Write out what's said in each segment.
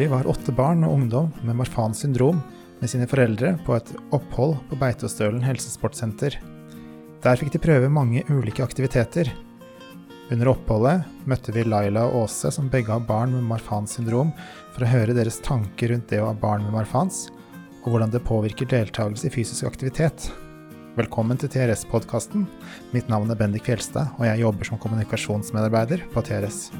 Nylig var åtte barn og ungdom med Marfans syndrom med sine foreldre på et opphold på Beitostølen helsesportsenter. Der fikk de prøve mange ulike aktiviteter. Under oppholdet møtte vi Laila og Åse, som begge har barn med Marfans syndrom, for å høre deres tanker rundt det å ha barn med Marfans, og hvordan det påvirker deltakelse i fysisk aktivitet. Velkommen til TRS-podkasten. Mitt navn er Bendik Fjelstad, og jeg jobber som kommunikasjonsmedarbeider på TRS.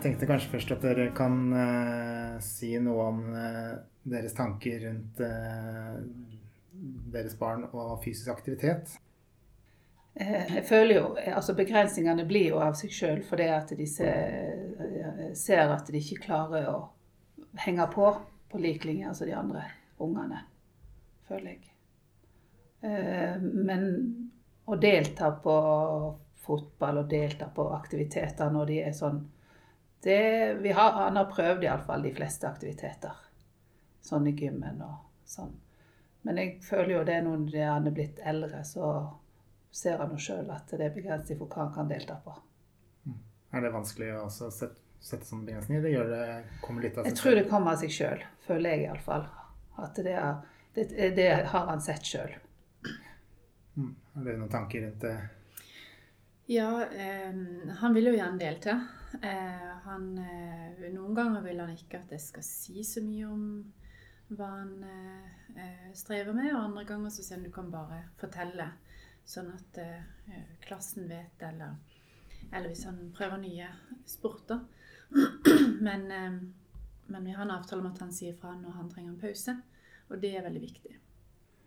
Jeg tenkte kanskje først at dere kan uh, si noe om uh, deres tanker rundt uh, deres barn og fysisk aktivitet. Jeg føler jo, altså Begrensningene blir jo av seg sjøl fordi at de ser, at de ikke klarer å henge på på lik linje som de andre ungene, føler jeg. Men å delta på fotball og delta på aktiviteter når de er sånn det, har, han har prøvd iallfall de fleste aktiviteter. Sånn i gymmen og sånn. Men jeg føler jo det er når han er blitt eldre, så ser han jo sjøl at det er begrenset for hva han kan delta på. Mm. Er det vanskelig å sette, sette sånne begrensninger? Det gjør det, kommer litt av seg Jeg tror det kommer av seg sjøl, føler jeg iallfall. At det, er, det, det, har han sett sjøl. Er Har dere noen tanker rundt det? Ja, eh, han vil jo gjerne delta. Eh, han, eh, noen ganger vil han ikke at jeg skal si så mye om hva han eh, strever med, og andre ganger så sier han du kan bare fortelle, sånn at klassen vet, eller, eller hvis han prøver nye sporter. men, men vi har en avtale om at han sier fra når han trenger en pause, og det er veldig viktig.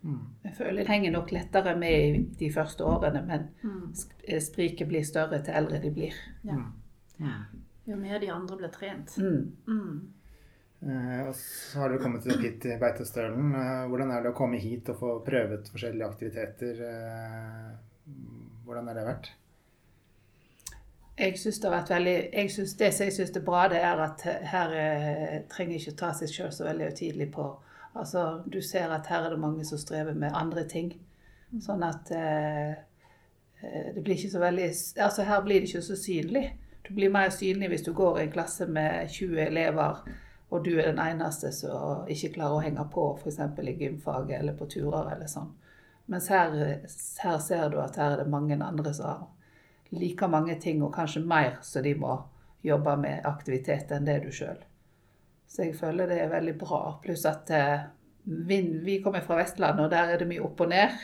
Mm. Jeg føler det henger nok lettere med i de første årene, men mm. spriket blir større til eldre de blir. Ja. Jo mer de andre blir trent. Mm. Mm. Eh, og så har du kommet opp hit i Beitostølen. Eh, hvordan er det å komme hit og få prøvet forskjellige aktiviteter? Eh, hvordan har det vært? Jeg syns det har vært veldig jeg synes Det som jeg syns er bra, det er at her eh, trenger ikke ta seg sjøl så veldig høytidelig på Altså, Du ser at her er det mange som strever med andre ting. Mm. Sånn at eh, eh, det blir ikke så veldig Altså, her blir det ikke så synlig. Du blir mer synlig hvis du går i en klasse med 20 elever, og du er den eneste som ikke klarer å henge på f.eks. i gymfaget eller på turer eller sånn. Mens her, her, ser du at her er det mange andre som har like mange ting, og kanskje mer, som de må jobbe med aktivitet enn det du sjøl. Så jeg føler det er veldig bra. Pluss at eh, vi kommer fra Vestlandet, og der er det mye opp og ned.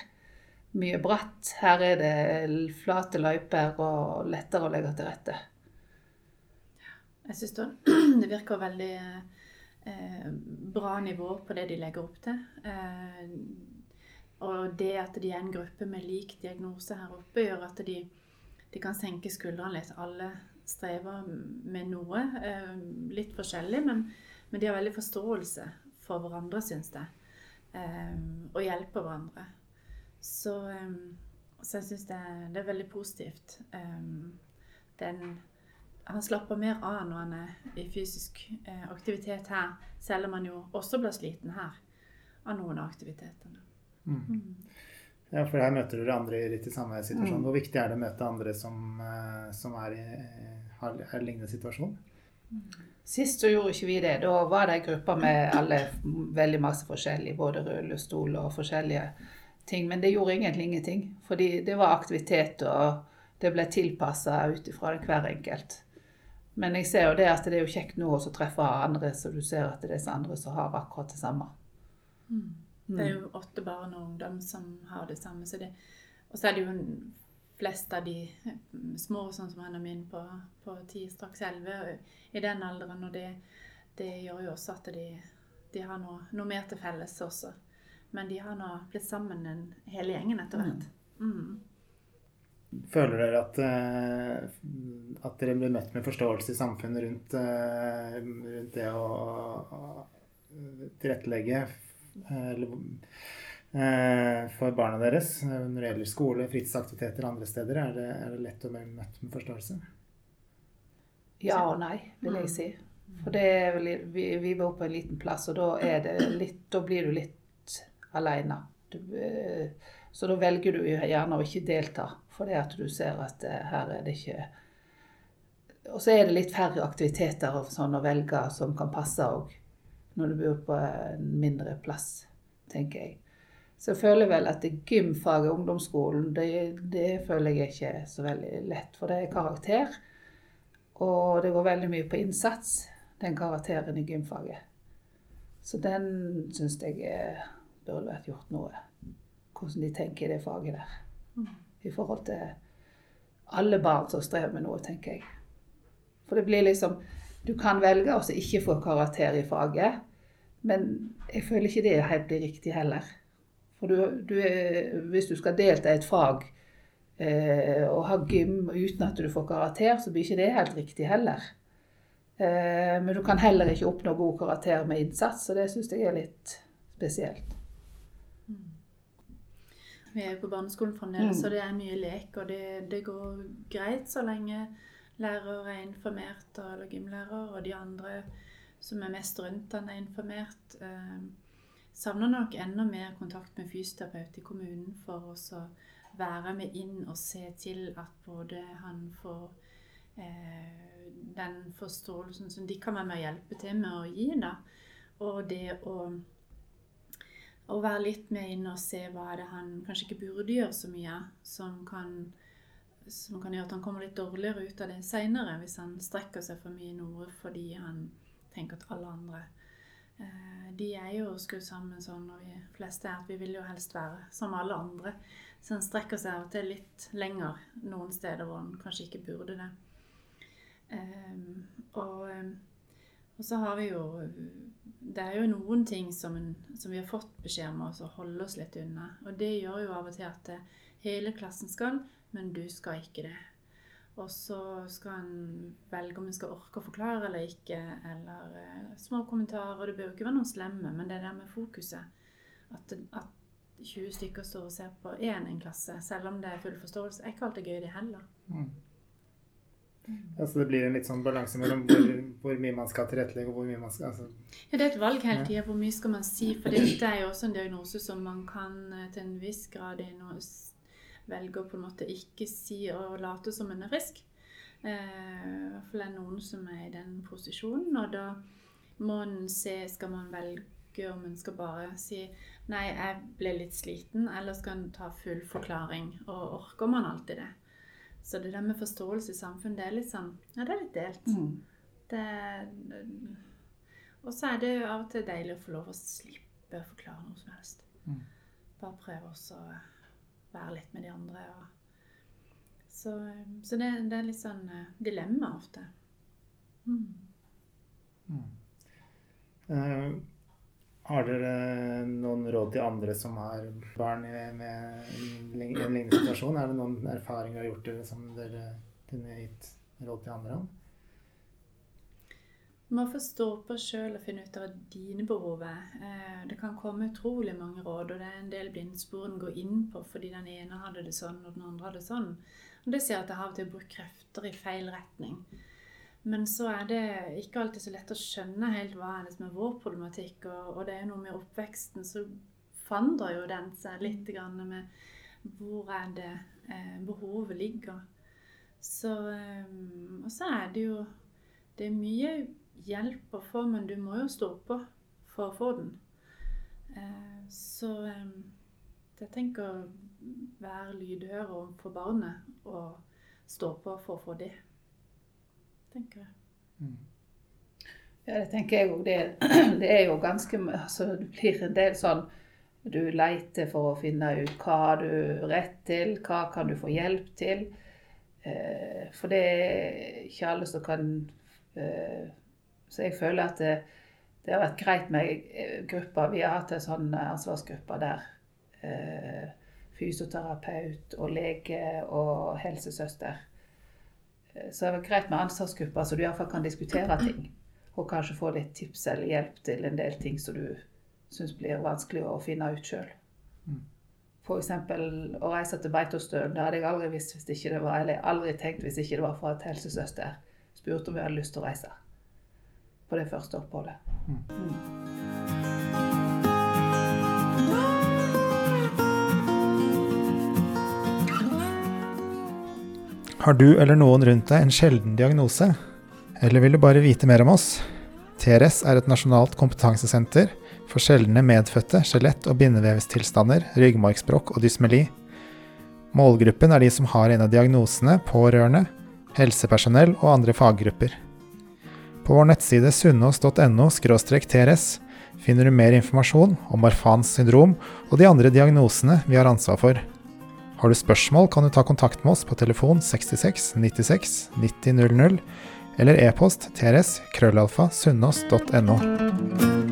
Mye bratt. Her er det flate løyper og lettere å legge til rette. Jeg syns det virker veldig eh, bra nivå på det de legger opp til. Eh, og det at de er en gruppe med lik diagnose her oppe, gjør at de, de kan senke skuldrene litt. Alle strever med noe, eh, litt forskjellig, men, men, de har veldig forståelse for hverandre, syns jeg. Eh, og hjelper hverandre. Så, eh, så jeg syns det, det, er veldig positivt. Eh, den han slapper mer av når han er i fysisk eh, aktivitet her, selv om han jo også blir sliten her av noen av aktivitetene. Mm. Mm. Ja, for her møter dere andre litt i samme situasjon. Mm. Hvor viktig er det å møte andre som, eh, som er i har, har lignende situasjon? Sist så gjorde ikke vi det. Da var det ei gruppe med alle veldig masse forskjellig, både rullestol og forskjellige ting. Men det gjorde egentlig ingenting. Fordi det var aktivitet, og det ble tilpassa ut ifra hver enkelt. Men jeg ser jo det at det er jo kjekt nå å treffe andre, så du ser at det er disse andre som har akkurat det samme. Mm. Det er jo åtte barn og ungdom som har det samme. Så det, og så er det jo flest av de mm, små, sånn som er min på, på 10, straks 11, i den alderen. Og det, det gjør jo også at de, de har noe, noe, mer til felles også. Men de har nå blitt sammen en, hele gjengen etter hvert. Mm. Mm. Føler dere at, eh, at, dere blir møtt med forståelse i samfunnet rundt, eh, rundt det å, tilrettelegge eller, eh, for barna deres når det gjelder skole, fritidsaktiviteter andre steder? Er det, er det lett å bli møtt med forståelse? Ja og nei, vil jeg si. For vel, vi, vi bor på en liten plass, og da, litt, da blir du litt aleine. Så da velger du gjerne å ikke delta, fordi at du ser at eh, her er det ikke Og så er det litt færre aktiviteter og sånn å velge som kan passe òg, når du bor på en mindre plass, tenker jeg. Så jeg føler vel at gymfaget i ungdomsskolen, det, det føler jeg ikke er så veldig lett. For det er karakter, og det går veldig mye på innsats, den karakteren i gymfaget. Så den syns jeg burde vært gjort noe hvordan de tenker i det faget der. I forhold til alle barn som strever med noe, tenker jeg. For det blir liksom Du kan velge å ikke få karakter i faget, men jeg føler ikke det helt blir riktig heller. For du, du er, hvis du skal delta i et fag eh, og ha gym uten at du får karakter, så blir ikke det helt riktig heller. Eh, men du kan heller ikke oppnå god karakter med innsats, og det syns jeg er litt spesielt. Vi er jo på barneskolen fremdeles, mm. så det er mye lek. Og det, det, går greit så lenge lærer er informert, eller gymlærer, og de andre som er mest rundt han, er informert. Eh, savner nok enda mer kontakt med fysioterapeut i kommunen for å være med inn og se til at både han får eh, den forståelsen som de kan være med å hjelpe til med å gi, da, og det å å være litt med inn og se hva er det han kanskje ikke burde gjøre så mye, som kan, som kan gjøre at han kommer litt dårligere ut av det seinere, hvis han strekker seg for mye i noe fordi han tenker at alle andre eh, De er jo skrudd sammen sånn, og vi fleste er at vi vil jo helst være som alle andre. Så han strekker seg av og til litt lenger noen steder hvor han kanskje ikke burde det. Um, og, og så har vi jo det er jo noen ting som, som, vi har fått beskjed om å holde oss litt unna. Og det gjør jo av og til at eh, hele klassen skal, men du skal ikke det. Og så skal en velge om en skal orke å forklare eller ikke, eller uh, små kommentarer. Det bør jo ikke være noen slemme, men det er det med fokuset. At, at 20 stykker står og ser på én en klasse, selv om det er full forståelse, er ikke alltid gøy, det heller. Mm. Ja, så det blir en litt sånn balanse mellom hvor, hvor, mye man skal tilrettelegge, og hvor mye man skal altså. Ja, det er et valg hele tida. Hvor mye skal man si? For dette er jo også en diagnose som man kan eh, til en viss grad velge å på en måte ikke si og late som en er frisk. Eh, hvert fall er noen som er i den posisjonen. Og da må en se Skal man velge om en skal bare si Nei, jeg ble litt sliten. Eller skal en ta full forklaring? Og orker man alltid det? Så det der med forståelse i samfunnet, det er litt sånn Ja, det er litt delt. Mm. Det, og så er det av og til deilig å få lov å slippe å forklare noe som helst. Mm. Bare prøve også å være litt med de andre. Og, så, så det, det, er litt sånn uh, dilemma ofte. Mm. Mm. Uh, har dere noen råd til andre som har barn med en lignende situasjon? Er det noen erfaringer dere har gjort som dere kunne gitt råd til andre om? Du må få stå på sjøl og finne ut av dine behov eh, Det kan komme utrolig mange råd, og det er en del blindspor en går inn på fordi den ene hadde det sånn, og den andre hadde det sånn. Og det sier at jeg har av og til brukt krefter i feil retning. Men så er det ikke alltid så lett å skjønne helt hva er det som er vår problematikk. Og, og det er noe med oppveksten, så forandrer jo den seg litt med hvor er det eh, behovet ligger. Så, eh, og så er det jo Det er mye hjelp å få, men du må jo stå på for å få den. Eh, så eh, jeg tenker å være lydhør overfor barnet og stå på for å få det tenker jeg. Mm. Ja, det tenker jeg òg. Det, det, er jo ganske altså, Det blir en del sånn Du leiter for å finne ut hva har du rett til, hva kan du få hjelp til. Eh, for det er ikke alle som kan eh, Så jeg føler at det, det har vært greit med eh, grupper. Vi har hatt en sånn ansvarsgruppe der eh, fysioterapeut og lege og helsesøster så det er greit med ansvarsgrupper, så du iallfall kan diskutere ting. Og kanskje få litt tips eller hjelp til en del ting som du syns blir vanskelig å finne ut sjøl. Mm. F.eks. å reise til Beitostølen. Det hadde jeg aldri visst hvis ikke det var, eller aldri tenkt hvis ikke det var for at helsesøster spurte om jeg hadde lyst til å reise på det første oppholdet. Mm. Mm. Har du eller noen rundt deg en sjelden diagnose? Eller vil du bare vite mer om oss? TRS er et nasjonalt kompetansesenter for sjeldne medfødte skjelett- og bindevevstilstander, ryggmargsbrokk og dysmeli. Målgruppen er de som har en av diagnosene, pårørende, helsepersonell og andre faggrupper. På vår nettside sunnaas.no trs finner du mer informasjon om Marfans syndrom og de andre diagnosene vi har ansvar for. Har du spørsmål, kan du ta kontakt med oss på telefon 66 96 90 00 eller e-post trs krøllalfa sunnaas.no.